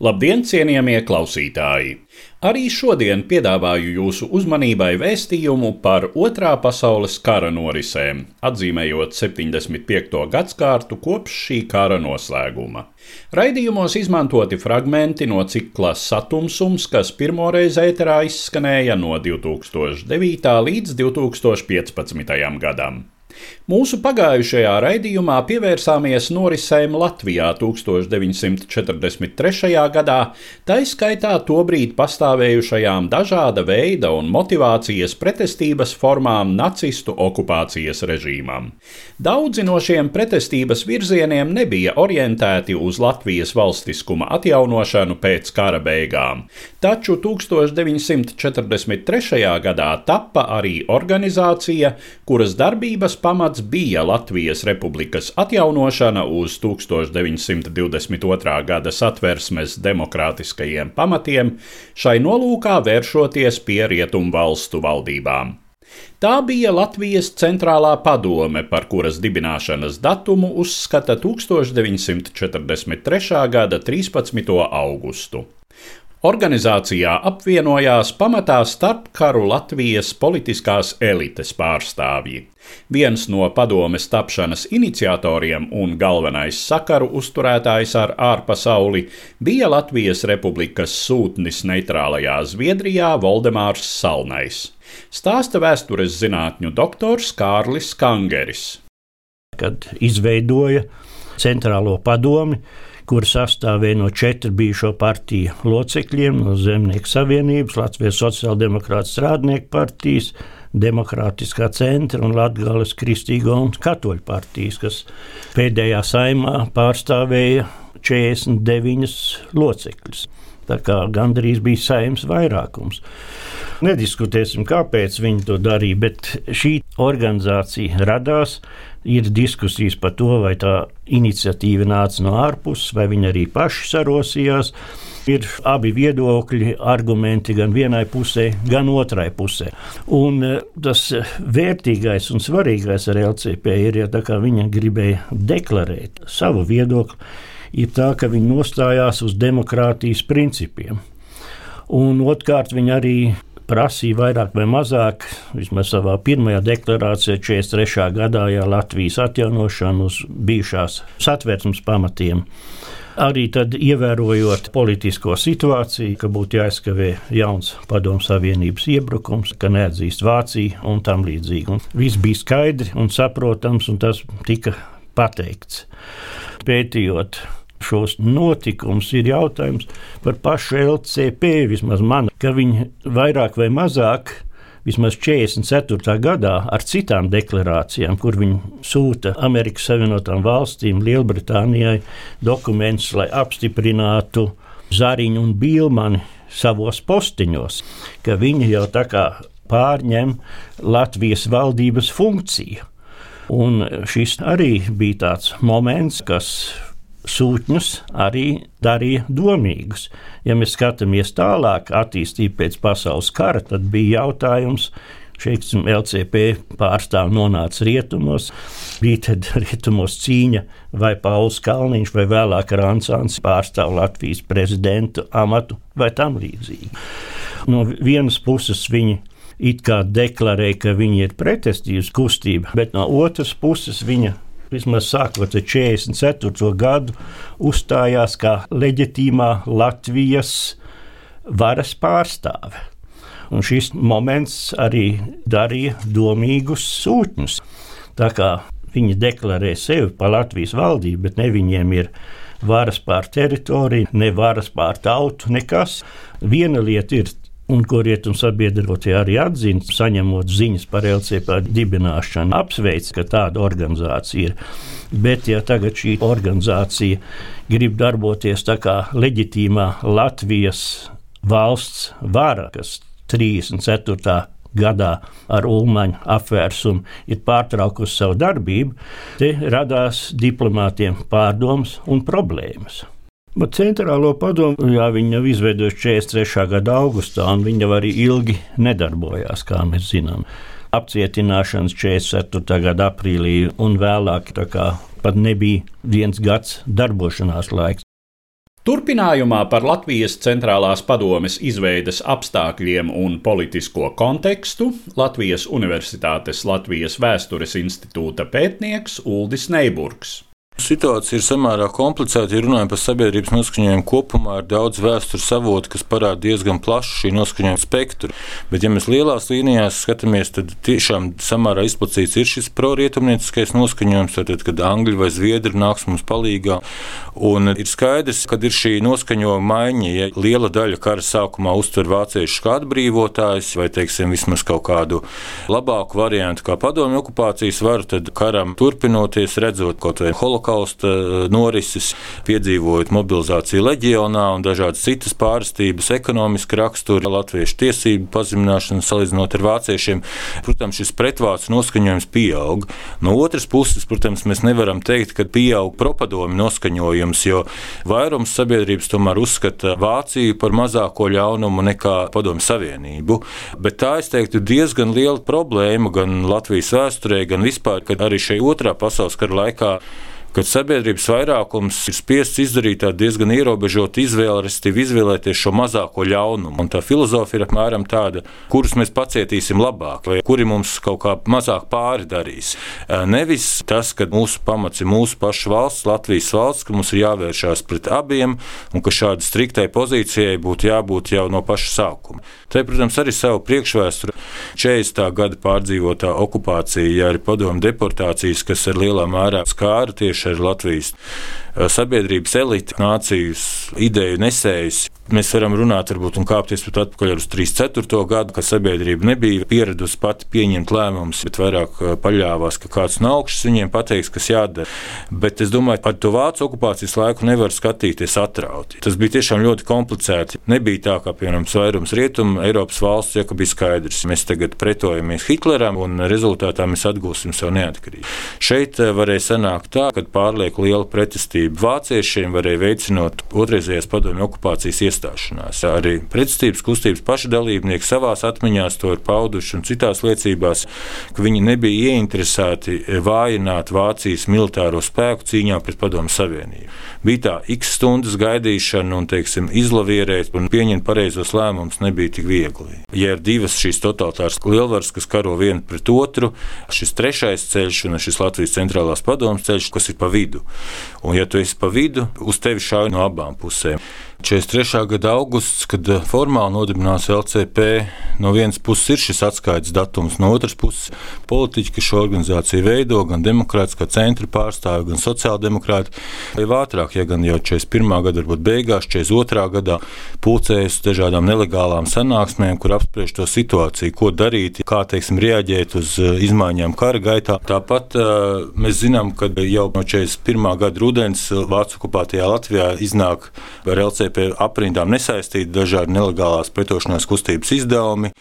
Labdien, cienījamie klausītāji! Arī šodien piedāvāju jūsu uzmanībai vēstījumu par Otrā pasaules kara norisēm, atzīmējot 75. gadsimtu kopš šī kara noslēguma. Raidījumos izmantoti fragmenti no cikla Satumsums, kas pirmoreiz ēterā izskanēja no 2009. līdz 2015. gadam. Mūsu pagājušajā raidījumā pievērsāmies norisēm Latvijā 1943. gadā, tā izskaitā tobrīd pastāvējušajām dažāda veida un motivācijas pretestības formām nacistu okupācijas režīmam. Daudzi no šiem pretestības virzieniem nebija orientēti uz Latvijas valstiskuma atjaunošanu pēc kara beigām, taču 1943. gadā tappa arī organizācija, kuras darbības pamats pamats bija Latvijas republikas atjaunošana uz 1922. gada satversmes demokrātiskajiem pamatiem, šai nolūkā vēršoties pie rietumu valstu valdībām. Tā bija Latvijas centrālā padome, par kuras dibināšanas datumu uzskata 1943. gada 13. augustu. Organizācijā apvienojās pamatā starpkaru Latvijas politiskās elites pārstāvji. Viens no padomes tapšanas iniciatoriem un galvenais sakaru uzturētājs ar ārpasauli bija Latvijas Republikas sūtnis neitrālajā Zviedrijā Voldemārs Salnais. Stāsta vēstures zinātņu doktors Kārlis Kangeris. Kad izveidoja centrālo padomi, kur sastāvēja no četru bijušo partiju locekļiem, no Zemnieku savienības, Latvijas sociāldemokrātas strādnieku partijas, Demokrātiskā centra un Latvijas kristīgo un katoļu partijas, kas pēdējā saimā pārstāvēja 49 locekļus. Tā kā gandrīz bija saimnes vairākums. Nediskutēsim, kāpēc viņi to darīja, bet šī organizācija radās Ir diskusijas par to, vai tā iniciatīva nāca no ārpuses, vai viņi arī paši sarosījās. Ir abi viedokļi, argumenti gan vienai pusē, gan otrai pusē. Un eh, tas vērtīgais un svarīgais ar LCP ir, ja viņa gribēja deklarēt savu viedokli, ir tā, ka viņi nostājās uz demokrātijas principiem. Un otrkārt, viņi arī prasīja vairāk vai mazāk, vismaz savā pirmajā deklarācijā, 43. gadā, ja Latvijas atjaunošanu uz bijušās satversmes pamatiem. Arī tad, ievērojot politisko situāciju, ka būtu jāizskavē jauns padomu savienības iebrukums, ka neatzīst Vāciju un tam līdzīgi. Un viss bija skaidri un saprotams, un tas tika pateikts. Pētījot šos notikumus, ir jautājums par pašu LCP. Vismaz man, ka viņi vairāk vai mazāk. Vismaz 44. gadā ar citām deklarācijām, kur viņi sūta Amerikas Savienotām valstīm, Lielbritānijai dokumentus, lai apstiprinātu Zariņu un Bīlmani savos postiņos, ka viņi jau tā kā pārņem Latvijas valdības funkciju. Un šis arī bija tāds moments, kas sūtņus arī darīja domīgus. Ja mēs skatāmies tālāk, attīstību pēc pasaules kara, tad bija jautājums. Šeit LCP pārstāvja nonāca rietumos, bija tad rietumos cīņa, vai Pauls Kalniņš vai vēlāk Ransāns pārstāv Latvijas prezidentu amatu vai tam līdzīgi. No vienas puses viņi it kā deklarēja, ka viņi ir pretestības kustība, bet no otras puses viņa vismaz sākot ar 44. gadu, uzstājās kā leģitīmā Latvijas varas pārstāve. Un šis moments arī darīja domīgus sūtņus. Tā kā Viņi deklarē sevi par Latvijas valdību, bet ne viņiem ir varas pār teritoriju, ne varas pār tautu, nekas. Viena lieta ir un ko rietumu sabiedrotie arī atzina, saņemot ziņas par LCP dibināšanu, apsveic, ka tāda organizācija ir. Bet, ja tagad šī organizācija grib darboties tā kā leģitīmā Latvijas valsts vara, kas 34 gadā ar Ulmaņu apvērsumu ir pārtraukusi savu darbību, te radās diplomātiem pārdomas un problēmas. Bet centrālo padomu jā, viņi jau izveidojuši 43. gada augustā, un viņi jau arī ilgi nedarbojās, kā mēs zinām. Apcietināšanas 44. gada aprīlī un vēlāk pat nebija viens gads darbošanās laiks. Turpinājumā par Latvijas centrālās padomes izveides apstākļiem un politisko kontekstu Latvijas Universitātes Latvijas Vēstures institūta pētnieks Uldis Neiburgs. Situācija ir samērā komplicēta. Ja runājam par sabiedrības noskaņojumu kopumā, ir daudz vēstures avotu, kas parāda diezgan plašu šī noskaņojuma spektru. Bet, ja mēs lielās līnijās skatāmies, tad tiešām samērā izplatīts ir šis prorietumnieciskais noskaņojums, tad, kad angļu vai zviedri nāks mums palīdzīgā. Un ir skaidrs, ka ir šī noskaņojuma maiņa. Ja liela daļa kara sākumā uztver vāciešus kā atbrīvotājus, vai teiksim, vismaz kaut kādu labāku variantu kā padomju okupācijas varu, tad karam turpinoties, redzot kaut vai holokaustu holokausta eh, norises, piedzīvojot mobilizāciju leģionā un dažādas citas pārstības, ekonomiski rakstura, latviešu tiesību pazemināšanu salīdzinot ar vāciešiem. Protams, šis pretvācu noskaņojums pieaug. No otras puses, protams, mēs nevaram teikt, ka pieaug propadomi noskaņojums, jo vairums sabiedrības tomēr uzskata Vāciju par mazāko ļaunumu nekā Padomu Savienību. Bet tā, es teiktu, diezgan liela problēma gan Latvijas vēsturē, gan vispār, kad arī šajā otrā pasaules kara laikā kad sabiedrības vairākums ir spiests izdarīt diezgan ierobežotu izvēli, respektīvi izvēlēties šo mazāko ļaunumu. Un tā filozofija ir apmēram tāda, kurus mēs pacietīsim labāk, vai kuri mums kaut kā mazāk pāri darīs. Nevis tas, ka mūsu pamats ir mūsu pašu valsts, Latvijas valsts, ka mums ir jāvēršās pret abiem un ka šādai striktai pozīcijai būtu jābūt jau no paša sākuma. Te, protams, arī savu priekšvēsturi 40. gada pārdzīvotā okupācija, arī padomu deportācijas, kas ar lielā mērā skāra tieši ar Latvijas sabiedrības elites, nācijas ideju nesējus. Mēs varam runāt, varbūt, un kāpties pat atpakaļ uz 34. gadu, kad sabiedrība nebija pieradusi pati pieņemt lēmumus, bet vairāk eh, paļāvās, ka kāds no augšas viņiem pateiks, kas jādara. Bet es domāju, par to vācu okupācijas laiku nevar skatīties atrauti. Tas bija tiešām ļoti komplicēti. Nebija tā, kā piemēram vairums rietumu Eiropas valsts, ja bija skaidrs, mēs tagad pretojamies Hitleram un rezultātā mēs atgūsim savu neatkarību. Šeit eh, varēja sanākt tā, ka pārlieku liela pretestība pretestību vāciešiem varēja veicinot otrreizējās padomju okupācijas iestāšanās. Arī pretestības kustības paši dalībnieki savā atmiņā to ir pauduši un citās liecībās, ka viņi nebija ieinteresēti vājināt Vācijas militāro spēku cīņā pret Padomu Savienību. Bija tā x stundas gaidīšana un teiksim, izlavierēt un pieņemt pareizos lēmumus nebija tik viegli. Ja ir divas šīs totalitāras lielvaras, kas karo vienu pret otru, šis trešais ceļš un šis Latvijas centrālās padomas ceļš, kas ir pa vidu. Un, ja tu esi pa vidu, uz tevi šauj no abām pusēm. 43. gada augusts, kad eh, formāli nodibinās LCP, no vienas puses ir šis atskaites datums, no otras puses politiķi, kas šo organizāciju veido, gan demokrātiskā centra pārstāvji, gan sociāldemokrāti, jau ātrāk, ja gan jau 41. gada, varbūt beigās, 42. gadā pulcējas dažādām nelegālām sanāksmēm, kur apspriež to situāciju, ko darīt, kā teiksim, reaģēt uz eh, izmaiņām kara gaitā. Tāpat uh, mēs zinām, ka jau no 41. gada rudens Vācu okupētajā Latvijā iznāk ar LCP aprindām nesaistīti dažādi nelegālās pretošanās kustības izdevumi.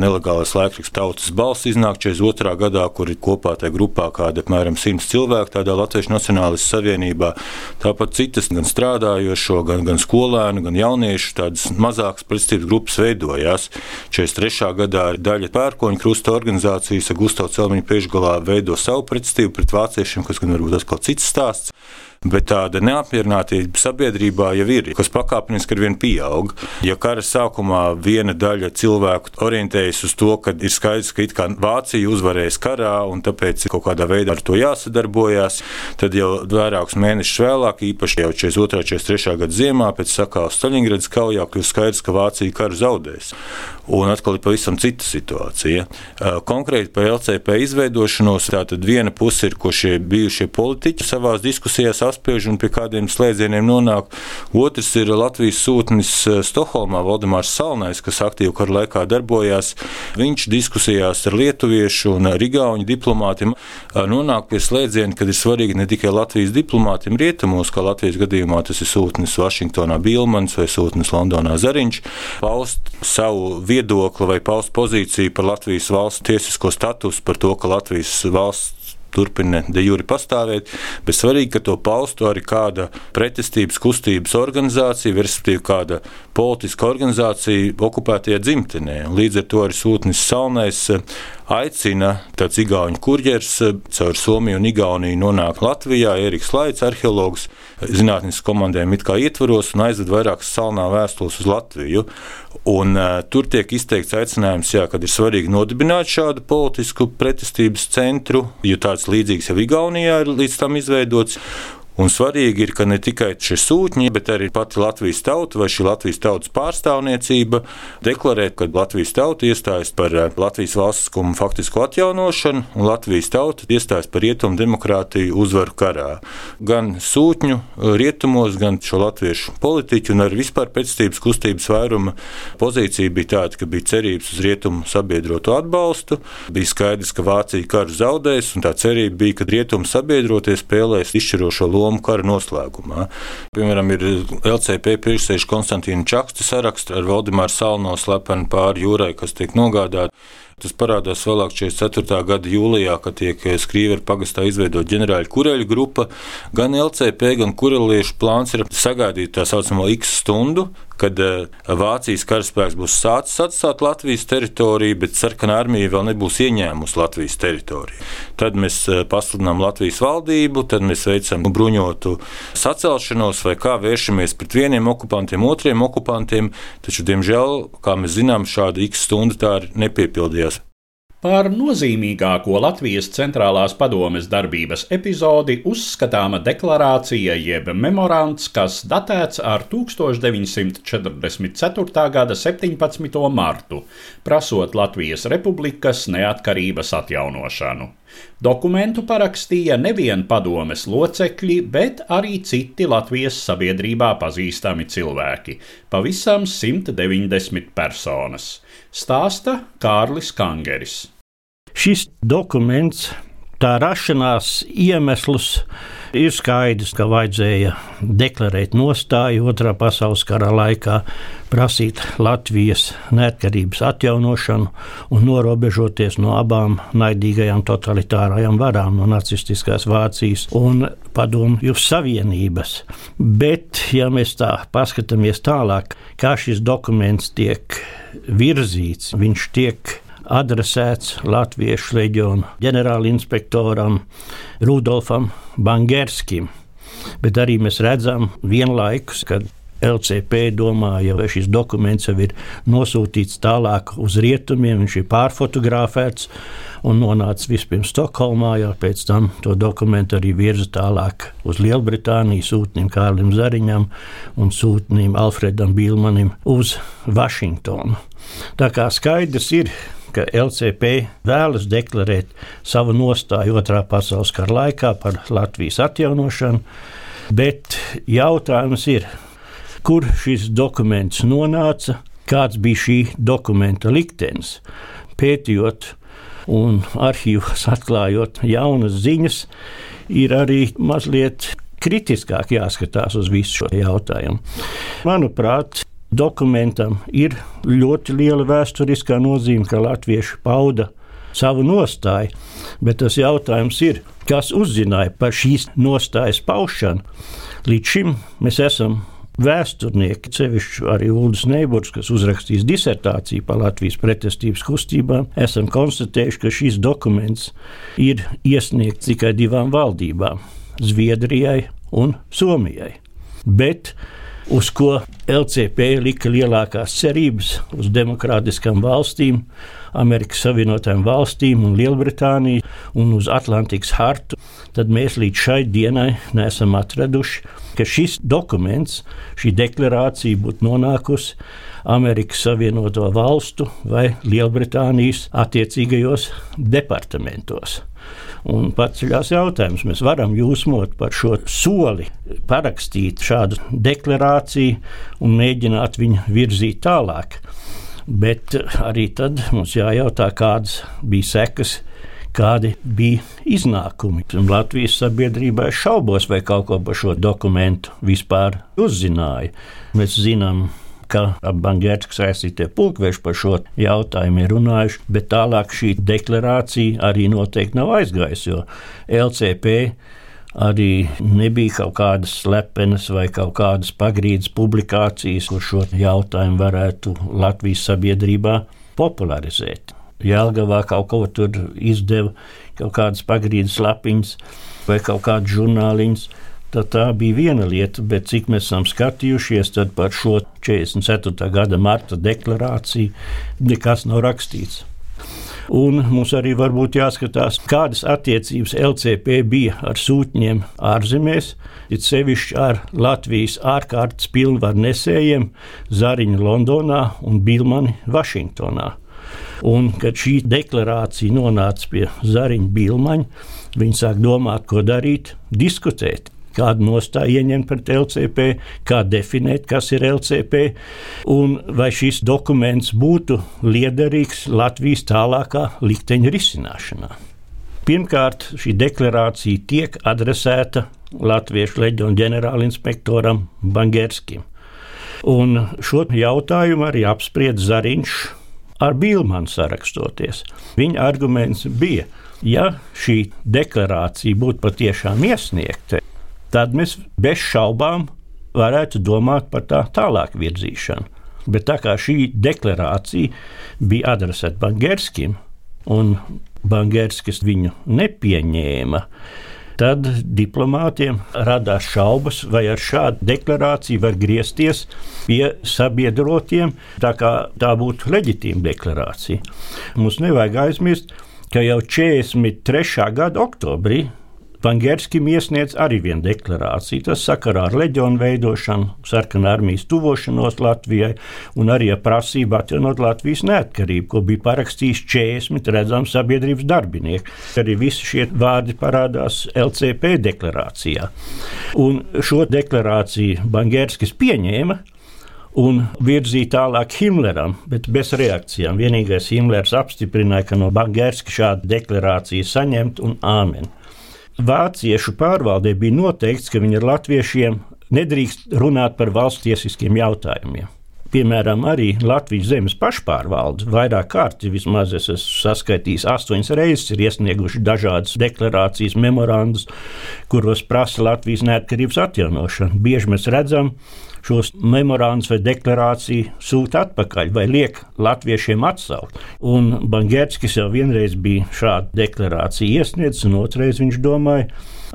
Nelegālais laikraksts Tautas balss iznāk 42. gadā, kur ir kopā tajā grupā kāda apmēram 100 cilvēku tādā Latvijas Nacionālistu savienībā. Tāpat citas gan strādājošo, gan, gan skolēnu, gan jauniešu tādas mazākas pretestības grupas veidojās. 43. gadā daļa pērkoņu krusta organizācijas Gustavs Celmiņa priekšgalā veido savu pretestību pret vāciešiem, kas gan varbūt atkal cits stāsts. Bet tāda neapmierinātība sabiedrībā jau ir, kas pakāpeniski ar vien pieaug. Ja kara sākumā viena daļa cilvēku orientējas uz to, ka ir skaidrs, ka Vācija uzvarēs karā un tāpēc kaut kādā veidā ar to jāsadarbojas, tad jau vairākus mēnešus vēlāk, īpaši jau 42. un 43. gada ziemā, pēc sakāves Staļingradas kaujā, kļūst skaidrs, ka Vācija karu zaudēs. Un atkal ir pavisam cita situācija. Konkrēti par LCP izveidošanos, tātad viena puse ir, ko šie bijušie politiķi savā diskusijās apspiež un pie kādiem slēdzieniem nonāk. Otrs ir Latvijas sūtnis Stokholmā, Valdemārs Salnais, kas aktīvi kara laikā darbojās. Viņš diskusijās ar lietuviešu un ar igauņu diplomātiem nonāk pie slēdziena, kad ir svarīgi ne tikai Latvijas diplomātiem rietumos, kā Latvijas gadījumā tas ir sūtnis Vašingtonā Bilmans vai sūtnis Londonā Zariņš, paust savu viedokli vai paust pozīciju par Latvijas valsts tiesisko statusu, par to, ka Latvijas valsts turpina de jure pastāvēt, bet svarīgi, ka to paustu arī kāda pretestības kustības organizācija, respektīvi kāda politiska organizācija okupētajā dzimtenē. Līdz ar to arī sūtnis Salnais aicina tāds igauņu kurjers eh, caur Somiju un Igauniju nonāk Latvijā. Eriks Laits, arheologs, zinātniskas komandējuma it kā ietvaros un aizved vairākas salnā vēstules uz Latviju. Un, uh, tur tiek izteikts aicinājums, jā, kad ir svarīgi nodibināt šādu politisku pretestības centru, jo tāds līdzīgs jau Igaunijā ir līdz tam izveidots. Un svarīgi ir, ka ne tikai šie sūtņi, bet arī pati Latvijas tauta vai šī Latvijas tautas pārstāvniecība deklarē, ka Latvijas tauta iestājas par eh, Latvijas valstiskumu faktisko atjaunošanu, un Latvijas tauta iestājas par rietumu demokrātiju uzvaru karā. Gan sūtņu eh, rietumos, gan šo latviešu politiķu un arī vispār pēctības kustības vairuma pozīcija bija tāda, ka bija cerības uz rietumu sabiedroto atbalstu. Bija skaidrs, ka Vācija karu zaudēs, un tā cerība bija, ka rietumu sabiedrotie spēlēs izšķirošo lomu lomu kara noslēgumā. Piemēram, ir LCP priekšsēžu Konstantīna Čaksta saraksts ar Valdemāru Salno slepenu pāri jūrai, kas tiek nogādāta. Tas parādās vēlāk 44. gada jūlijā, kad tiek Skrīveru pagastā izveidota ģenerāļa kureļu grupa. Gan LCP, gan kureliešu plāns ir sagaidīt tā saucamo X stundu, kad eh, Vācijas karaspēks būs sācis atstāt Latvijas teritoriju, bet sarkanā armija vēl nebūs ieņēmusi Latvijas teritoriju. Tad mēs eh, pasludinām Latvijas valdību, tad mēs veicam bruņotu sacelšanos vai kā vēršamies pret vieniem okupantiem, otriem okupantiem, taču, diemžēl, kā mēs zinām, šāda X stunda tā arī nepiepildījās. Par nozīmīgāko Latvijas centrālās padomes darbības epizodi uzskatāma deklarācija jeb memorands, kas datēts ar 1944. gada 17. martu, prasot Latvijas republikas neatkarības atjaunošanu. Dokumentu parakstīja nevien padomes locekļi, bet arī citi Latvijas sabiedrībā pazīstami cilvēki - pavisam 190 personas stāsta Kārlis Kangeris. Šis dokuments, tā rašanās iemeslus ir skaidrs, ka vajadzēja deklarēt nostāju otrā pasaules kara laikā, prasīt Latvijas neatkarības atjaunošanu un norobežoties no abām naidīgajām totalitārajām varām, no nacistiskās Vācijas un Padomju Savienības. Bet, ja mēs tā paskatāmies tālāk, kā šis dokuments tiek virzīts, viņš tiek adresēts Latviešu leģiona ģenerālinspektoram Rudolfam Bangerskim. Bet arī mēs redzam vienlaikus, kad LCP domāja, vai šis dokuments jau ir nosūtīts tālāk uz rietumiem, viņš ir pārfotografēts un nonācis vispirms Stokholmā, jau pēc tam to dokumentu arī virza tālāk uz Lielbritāniju, sūtnim Kārlim Zariņam un sūtnim Alfredam Bilmanim uz Vašingtonu. Tā kā skaidrs ir, ka LCP vēlas deklarēt savu nostāju otrā pasaules kara laikā par Latvijas atjaunošanu, bet jautājums ir, kur šis dokuments nonāca, kāds bija šī dokumenta liktenis. Pētījot un arhīvos atklājot jaunas ziņas, ir arī mazliet kritiskāk jāskatās uz visu šo jautājumu. Manuprāt, dokumentam ir ļoti liela vēsturiskā nozīme, ka latvieši pauda savu nostāju, bet tas jautājums ir, kas uzzināja par šīs nostājas paušanu. Līdz šim mēs esam vēsturnieki, sevišķi arī Ulris Neiburgs, kas uzrakstīs disertāciju par Latvijas pretestības kustībām, esam konstatējuši, ka šis dokuments ir iesniegts tikai divām valdībām - Zviedrijai un Somijai. Bet uz ko LCP lika lielākās cerības uz demokrātiskām valstīm, Amerikas Savienotajām valstīm un Lielbritāniju un uz Atlantikas hartu, tad mēs līdz šai dienai neesam atraduši, ka šis dokuments, šī deklarācija būtu nonākusi Amerikas Savienoto Valstu vai Lielbritānijas attiecīgajos departamentos. Un pats ceļās jautājums, mēs varam jūsmot par šo soli, parakstīt šādu deklarāciju un mēģināt viņu virzīt tālāk. Bet arī tad mums jājautā, kādas bija sekas, kādi bija iznākumi. Latvijas sabiedrībai šaubos, vai kaut ko par šo dokumentu vispār uzzināja. Mēs zinām, ka ap Bangerska saistītie pulkveži par šo jautājumu ir runājuši, bet tālāk šī deklarācija arī noteikti nav aizgājusi, jo LCP arī nebija kaut kādas slepenas vai kaut kādas pagrīdes publikācijas, kur šo jautājumu varētu Latvijas sabiedrībā popularizēt. Jēlgavā kaut ko tur izdeva, kaut kādas pagrīdes lapiņas vai kaut kādas žurnāliņas. Tad tā bija viena lieta, bet cik mēs esam skatījušies par šo 44. gada marta deklarāciju, nekas nav rakstīts. Un mums arī varbūt jāskatās, kādas attiecības LCP bija ar sūtņiem ārzemēs, it sevišķi ar Latvijas ārkārtas pilnvaru nesējiem Zariņu Londonā un Bilmani Vašingtonā. Un, kad šī deklarācija nonāca pie Zariņa Bilmaņa, viņi sāk domāt, ko darīt, diskutēt kādu nostāju ieņemt pret LCP, kā definēt, kas ir LCP, un vai šis dokuments būtu liederīgs Latvijas tālākā likteņa risināšanā. Pirmkārt, šī deklarācija tiek adresēta Latviešu leģionu ģenerālinspektoram Bangerskim. Un šo jautājumu arī apspried Zariņš ar Bilmanu sarakstoties. Viņa arguments bija, ja šī deklarācija būtu patiešām iesniegta, tad mēs bez šaubām varētu domāt par tā tālāk virzīšanu. Bet tā kā šī deklarācija bija adresēta Bangerskim, un Bangerskis viņu nepieņēma, tad diplomātiem radās šaubas, vai ar šādu deklarāciju var griezties pie sabiedrotiem, tā kā tā būtu leģitīma deklarācija. Mums nevajag aizmirst, ka jau 43. gada oktobrī Pangerskim iesniedz arī vienu deklarāciju. Tas sakarā ar leģionu veidošanu, sarkanā armijas tuvošanos Latvijai un arī ar prasību atjaunot Latvijas neatkarību, ko bija parakstījis 40 redzams sabiedrības darbinieki. Arī visi šie vārdi parādās LCP deklarācijā. Un šo deklarāciju Bangerskis pieņēma, un virzīja tālāk Himleram, bet bez reakcijām. Vienīgais Himlers apstiprināja, ka no Bangerska šāda deklarācija saņemt un āmen. Vāciešu pārvaldē bija noteikts, ka viņi ar latviešiem nedrīkst runāt par valstiesiskiem jautājumiem. Piemēram, arī Latvijas zemes pašpārvalde vairāk kārtī, vismaz es esmu saskaitījis, astoņas reizes ir iesnieguši dažādas deklarācijas, memorandus, kuros prasa Latvijas neatkarības atjaunošanu. Bieži mēs redzam, šos memorandus vai deklarāciju sūta atpakaļ vai liek latviešiem atsaukt. Un Bangerskis jau vienreiz bija šādu deklarāciju iesniedzis, un otrreiz viņš domāja,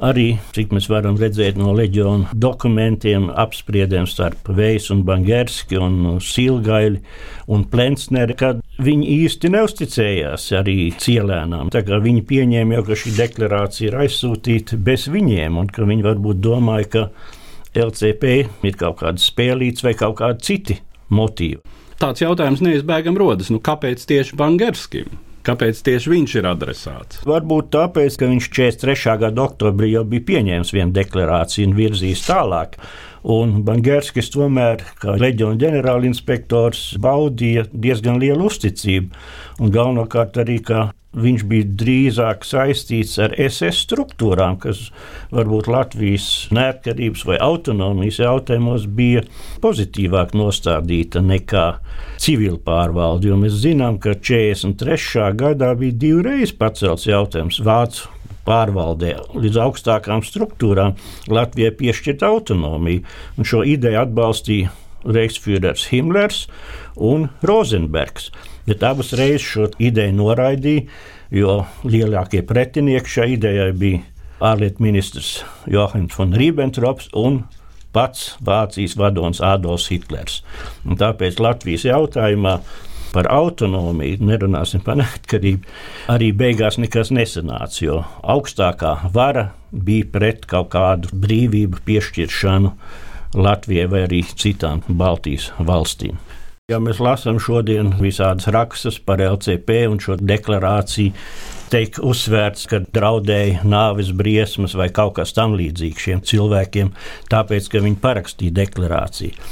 arī, cik mēs varam redzēt no leģiona dokumentiem, apspriedēm starp Veisu un Bangerski un Silgaili un Plensneri, kad viņi īsti neusticējās arī cielēnām. Tā kā viņi pieņēma jau, ka šī deklarācija ir aizsūtīta bez viņiem un ka viņi varbūt domāja, ka LCP ir kaut kādas spēlītas vai kaut kādi citi motīvi. Tāds jautājums neizbēgami rodas. Nu, kāpēc tieši Bangerskim? Kāpēc tieši viņš ir adresāts? Varbūt tāpēc, ka viņš 43. gada oktobrī jau bija pieņēmis vienu deklarāciju un virzījis tālāk. Un Bangerskis tomēr, kā leģiona ģenerālinspektors, baudīja diezgan lielu uzticību. Un galvenokārt arī, ka viņš bija drīzāk saistīts ar SS struktūrām, kas varbūt Latvijas neatkarības vai autonomijas jautājumos bija pozitīvāk nostādīta nekā civila pārvalde. Jo mēs zinām, ka 43. gadā bija divreiz pacelts jautājums Vācu pārvaldē līdz augstākām struktūrām Latvijai piešķirt autonomiju. Un šo ideju atbalstīja Reichsführers Himmlers un Rozenbergs bet abas reizes šo ideju noraidīja, jo lielākie pretinieki šai idejai bija ārlietu ministrs Johanns von Ribbentrops un pats Vācijas vadonis Adolfs Hitlers. Un tāpēc Latvijas jautājumā par autonomiju, nerunāsim par neatkarību, arī beigās nekas nesanāca, jo augstākā vara bija pret kaut kādu brīvību piešķiršanu Latvijai vai arī citām Baltijas valstīm. Ja mēs lasām šodien visādas rakstus par LCP un šo deklarāciju, tiek uzsvērts, ka draudēja nāves briesmas vai kaut kas tamlīdzīgs šiem cilvēkiem, tāpēc, ka viņi parakstīja deklarāciju.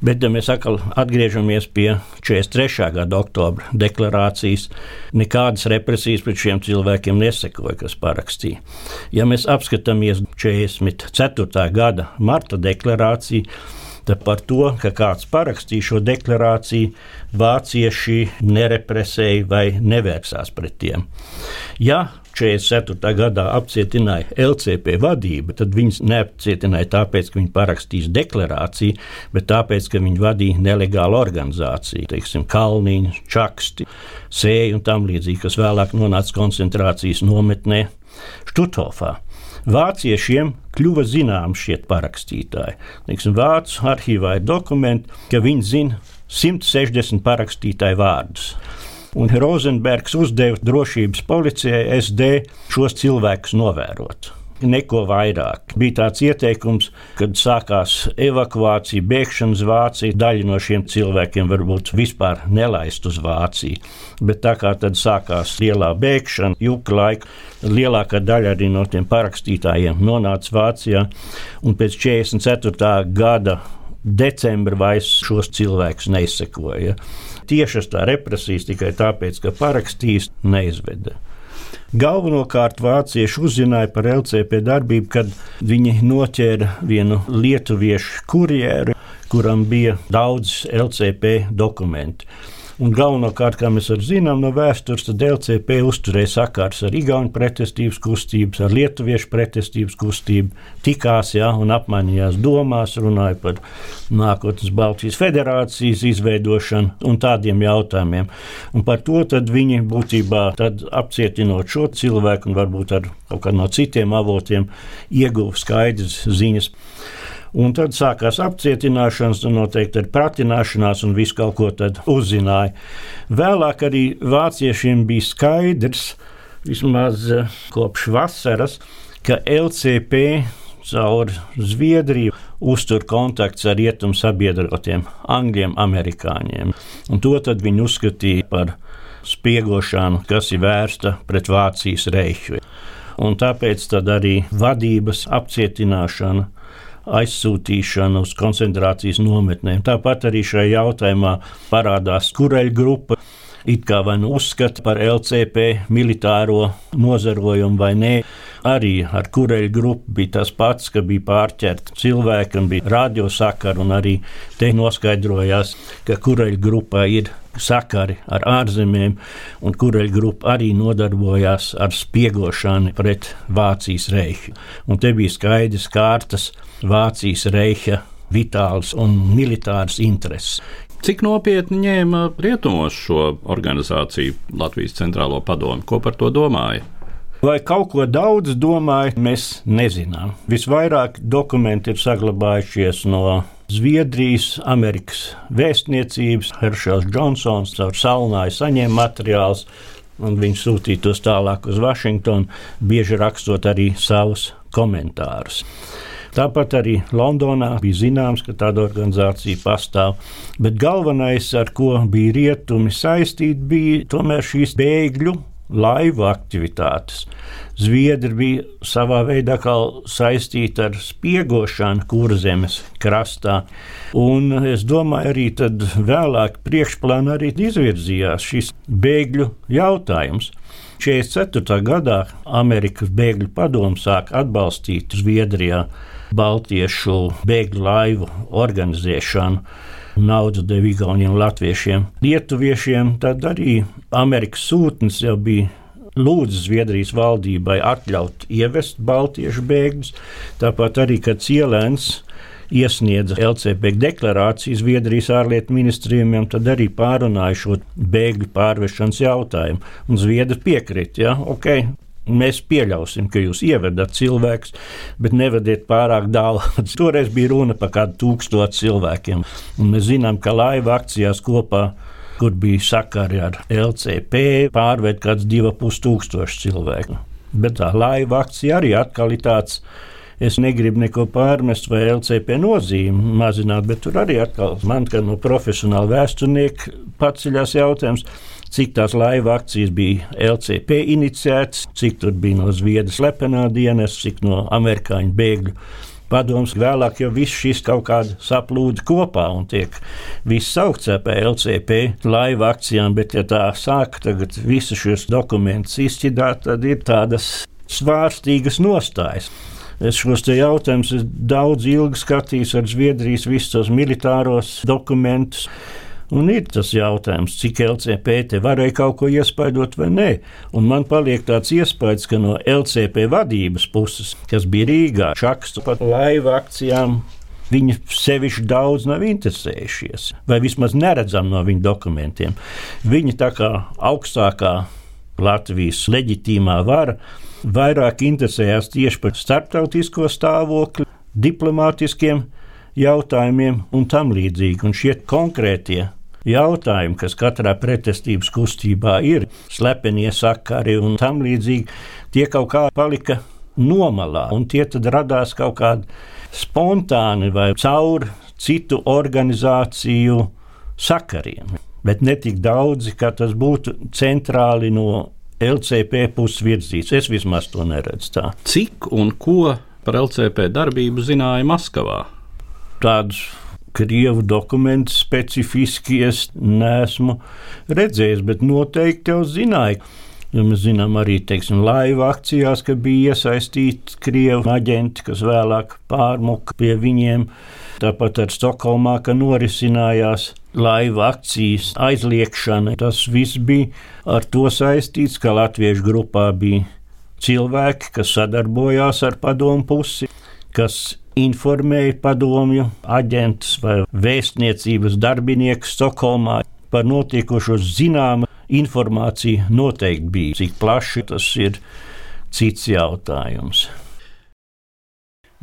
Bet, ja mēs atkal atgriežamies pie 43. gada oktobra deklarācijas, nekādas represijas pret šiem cilvēkiem nesekoja, kas parakstīja. Ja mēs apskatāmies 44. gada marta deklarāciju, par to, ka kāds parakstīja šo deklarāciju, vācieši nerepresēja vai nevērsās pret tiem. Ja 44. gadā apcietināja LCP vadība, tad viņus neapcietināja tāpēc, ka viņi parakstīs deklarāciju, bet tāpēc, ka viņi vadīja nelegālu organizāciju, teiksim, Kalniņu, Čaksti, Sēju un tam līdzīgi, kas vēlāk nonāca koncentrācijas nometnē Štuthofā. Vāciešiem kļuva zināms šie parakstītāji. Liksim, Vācu arhīvā ir dokumenti, ka viņi zina 160 parakstītāju vārdus. Un Rozenbergs uzdeva drošības policijai SD šos cilvēkus novērot neko vairāk. Bija tāds ieteikums, kad sākās evakuācija, bēgšana uz Vāciju. Daļa no šiem cilvēkiem varbūt vispār nelaist uz Vāciju. Bet tā kā tad sākās lielā bēgšana, juka laika, lielākā daļa arī no tiem parakstītājiem nonāca Vācijā. Un pēc 44. gada decembra vairs šos cilvēkus neizsekoja. Tiešas tā represijas tikai tāpēc, ka parakstījis neizveda. Galvenokārt vācieši uzzināja par LCP darbību, kad viņi noķēra vienu lietuviešu kurjeru, kuram bija daudz LCP dokumentu. Un galvenokārt, kā mēs zinām no vēstures, tad LCP uzturēja sakars ar Igaunu pretestības kustību, ar Lietuviešu pretestības kustību, tikās ja, un apmainījās domās, runāja par nākotnes Baltijas federācijas izveidošanu un tādiem jautājumiem. Un par to viņi būtībā apcietinot šo cilvēku un varbūt ar kaut kādiem no citiem avotiem ieguva skaidrs ziņas. Un tad sākās apcietināšanas, noteikti ar pratināšanās, un visu kaut ko tad uzzināja. Vēlāk arī vāciešiem bija skaidrs, vismaz eh, kopš vasaras, ka LCP caur Zviedriju uztur kontakts ar rietumu sabiedrotiem, angļiem, amerikāņiem. Un to viņi uzskatīja par spiegošanu, kas ir vērsta pret Vācijas reiķu. Un tāpēc arī vadības apcietināšana aizsūtīšanu uz koncentrācijas nometnēm. Tāpat arī šajā jautājumā parādās kureļu grupa. It kā vai nu uzskata par LCP militāro nozarojumu vai nē, arī ar kureļu grupu bija tas pats, ka bija pārķerti cilvēki un bija radiosakari, un arī te noskaidrojās, ka kureļu grupā ir sakari ar ārzemēm, un kureļu grupa arī nodarbojās ar spiegošanu pret Vācijas reiķu. Un te bija skaidrs kārtas Vācijas reiķa vitāls un militārs intereses. Cik nopietni ņēma rietumos šo organizāciju Latvijas centrālo padomu? Ko par to domāja? Vai kaut ko daudz domāja, mēs nezinām. Visvairāk dokumenti ir saglabājušies no Zviedrijas, Amerikas vēstniecības. Heršels Džonsons caur salnāju saņēma materiālus, un viņš sūtīja tos tālāk uz Vašingtonu, bieži rakstot arī savus komentārus. Tāpat arī Londonā bija zināms, ka tāda organizācija pastāv. Bet galvenais, ar ko bija rietumi saistīti, bija tomēr šīs bēgļu laivu aktivitātes. Zviedri bija savā veidā saistīti ar spiegošanu kurzemes krastā. Un es domāju, arī vēlāk priekšplānā arī izvirzījās šis bēgļu jautājums. 44. gadā Amerikas bēgļu padomu sāk atbalstīt Zviedrijā baltiešu bēgļu laivu organizēšanu. Naudu deva Igauniem, Latviešiem, Lietuviešiem. Tad arī Amerikas sūtnis jau bija lūdza Zviedrijas valdībai atļaut ievest baltiešu bēgļus. Tāpat arī, kad Cielēns iesniedza LCP deklarāciju Zviedrijas ārlietu ministrijiem, tad arī pārunāja šo bēgļu pārvešanas jautājumu. Un Zviedri piekrita, ja, ok, Mēs pieļausim, ka jūs ievedat cilvēkus, bet nevediet pārāk daudz. Toreiz bija runa par kādu tūkstošu cilvēkiem. Un mēs zinām, ka laiva akcijās kopā, kur bija sakari ar LCP, pārvērt kāds divu pus tūkstošu cilvēku. Bet tā laiva akcija arī atkal ir tāds. Es negribu neko pārmest vai LCP nozīmi mazināt, bet tur arī atkal man, kā no profesionāla vēsturnieka, paceļās jautājums, cik tās laiva akcijas bija LCP iniciētas, cik tur bija no Zviedrijas slepenā dienas, cik no amerikāņu bēgļu padoms. Vēlāk jau viss šis kaut kāda saplūda kopā un tiek viss saukts par LCP laiva akcijām, bet ja tā sāk tagad visus šos dokumentus izšķidāt, tad ir tādas svārstīgas nostājas. Es šos jautājumus daudz ilgi skatījos ar Zviedrijas visus tos militāros dokumentus. Un ir tas jautājums, cik LCP te varēja kaut ko iespaidot vai nē. Un man paliek tāds iespējas, ka no LCP vadības puses, kas bija Rīgā, čakstu pat laiva akcijām, Viņi sevišķi daudz nav interesējušies, vai vismaz neredzam no viņu dokumentiem. Viņi tā kā augstākā Latvijas leģitīmā vara vairāk interesējās tieši par starptautisko stāvokli, diplomātiskiem jautājumiem un tam līdzīgi. Un šie konkrētie jautājumi, kas katrā pretestības kustībā ir, slepenie sakari un tam līdzīgi, tie kaut kā palika nomalā, un tie tad radās kaut kādi spontāni vai caur citu organizāciju sakariem. Bet ne tik daudzi, kā tas būtu centrāli no LCP puses virzīts. Es vismaz to neredzu tā. Cik un ko par LCP darbību zināja Maskavā? Tādus krievu dokumentus specifiski es neesmu redzējis, bet noteikti jau zināju. Ja mēs zinām arī teiksim, laiva akcijās, ka bija iesaistīti krievu aģenti, kas vēlāk pārmuka pie viņiem. Tāpat ar Stokholmā, ka norisinājās laiva akcijas aizliekšana. Tas viss bija ar to saistīts, ka latviešu grupā bija cilvēki, kas sadarbojās ar padomu pusi, kas informēja padomju aģentus vai vēstniecības darbiniekus Stokholmā par notiekošo zināmu informāciju noteikti bija. Cik plaši tas ir cits jautājums.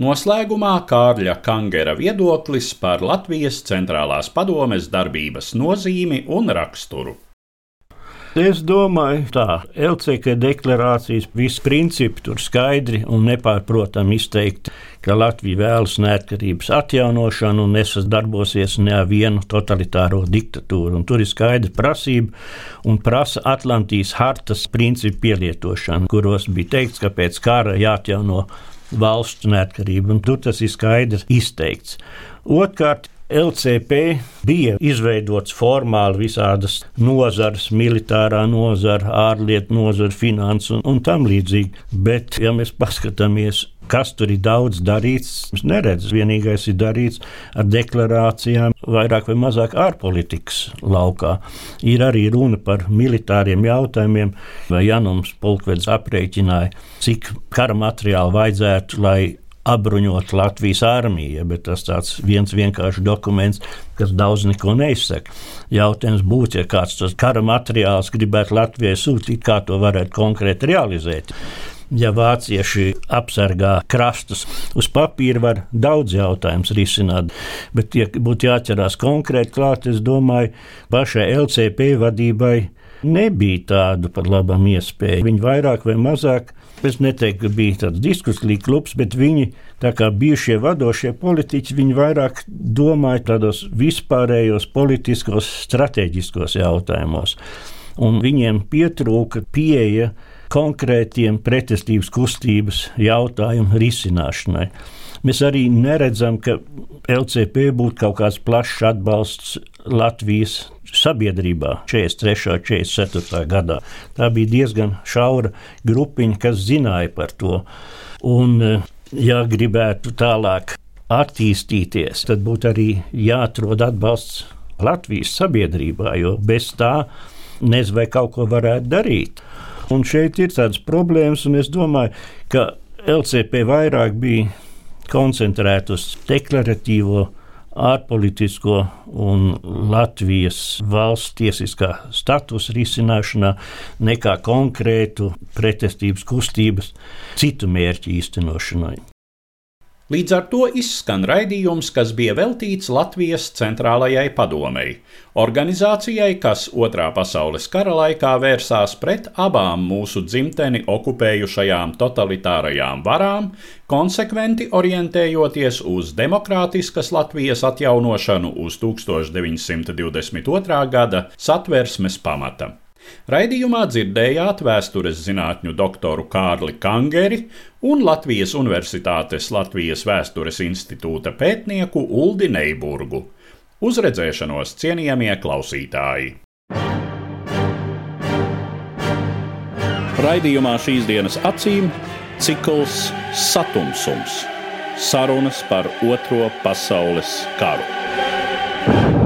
Noslēgumā Kārļa Kangera viedoklis par Latvijas centrālās padomes darbības nozīmi un raksturu. Es domāju, tā LCK deklarācijas visi principi tur skaidri un nepārprotami izteikti, ka Latvija vēlas neatkarības atjaunošanu un nesasdarbosies ne ar vienu totalitāro diktatūru. Un tur ir skaidra prasība un prasa Atlantijas hartas principu pielietošanu, kuros bija teikts, ka pēc kara jāatjauno valsts neatkarība, un tur tas ir skaidrs izteikts. Otrkārt, LCP bija izveidots formāli visādas nozares, militārā nozara, ārlietu nozara, finanses un, un tam līdzīgi. Bet, ja mēs paskatāmies, kas tur ir daudz darīts, es neredzu. Vienīgais ir darīts ar deklarācijām, vairāk vai mazāk ārpolitikas laukā. Ir arī runa par militāriem jautājumiem, vai Janums Polkveds aprēķināja, cik kara materiālu vajadzētu, lai apbruņot Latvijas armiju, bet tas tāds viens vienkāršs dokuments, kas daudz neko neizsaka. Jautājums būtu, ja kāds tos kara materiāls gribētu Latvijai sūtīt, kā to varētu konkrēti realizēt. Ja vācieši apsargā krastus, uz papīra var daudz jautājumus risināt, bet, ja būtu jāķerās konkrēti klāt, es domāju, pašai LCP vadībai nebija tādu par labam iespēju. Viņi vairāk vai mazāk Es neteiktu, ka bija tāds diskusiju klubs, bet viņi, kā bijušie vadošie politiķi, viņi vairāk domāja tādos vispārējos politiskos, strateģiskos jautājumos. Un viņiem pietrūka pieeja konkrētiem pretestības kustības jautājumu risināšanai. Mēs arī neredzam, ka LCP būtu kaut kāds plašs atbalsts Latvijas sabiedrībā 43. un 44. gadā. Tā bija diezgan šaura grupiņa, kas zināja par to. Un, eh, ja gribētu tālāk attīstīties, tad būtu arī jāatrod atbalsts Latvijas sabiedrībā, jo bez tā nezinu, vai kaut ko varētu darīt. Un šeit ir tādas problēmas, un es domāju, ka LCP vairāk bija koncentrēta uz deklaratīvo ārpolitisko un Latvijas valsts tiesiskā statusa risināšanā, nekā konkrētu pretestības kustības citu mērķu īstenošanai. Līdz ar to izskan raidījums, kas bija veltīts Latvijas centrālajai padomei, organizācijai, kas Otrā pasaules kara laikā vērsās pret abām mūsu dzimteni okupējušajām totalitārajām varām, konsekventi orientējoties uz demokrātiskas Latvijas atjaunošanu uz 1922. gada satversmes pamata. Raidījumā dzirdējāt vēstures zinātņu doktoru Kārli Kangeri un Latvijas Universitātes Latvijas Vēstures institūta pētnieku Uldi Neiburgu. Uz redzēšanos, cienījamie klausītāji! Raidījumā šīs dienas acīm cikls Satumsums - sarunas par Otro pasaules karu.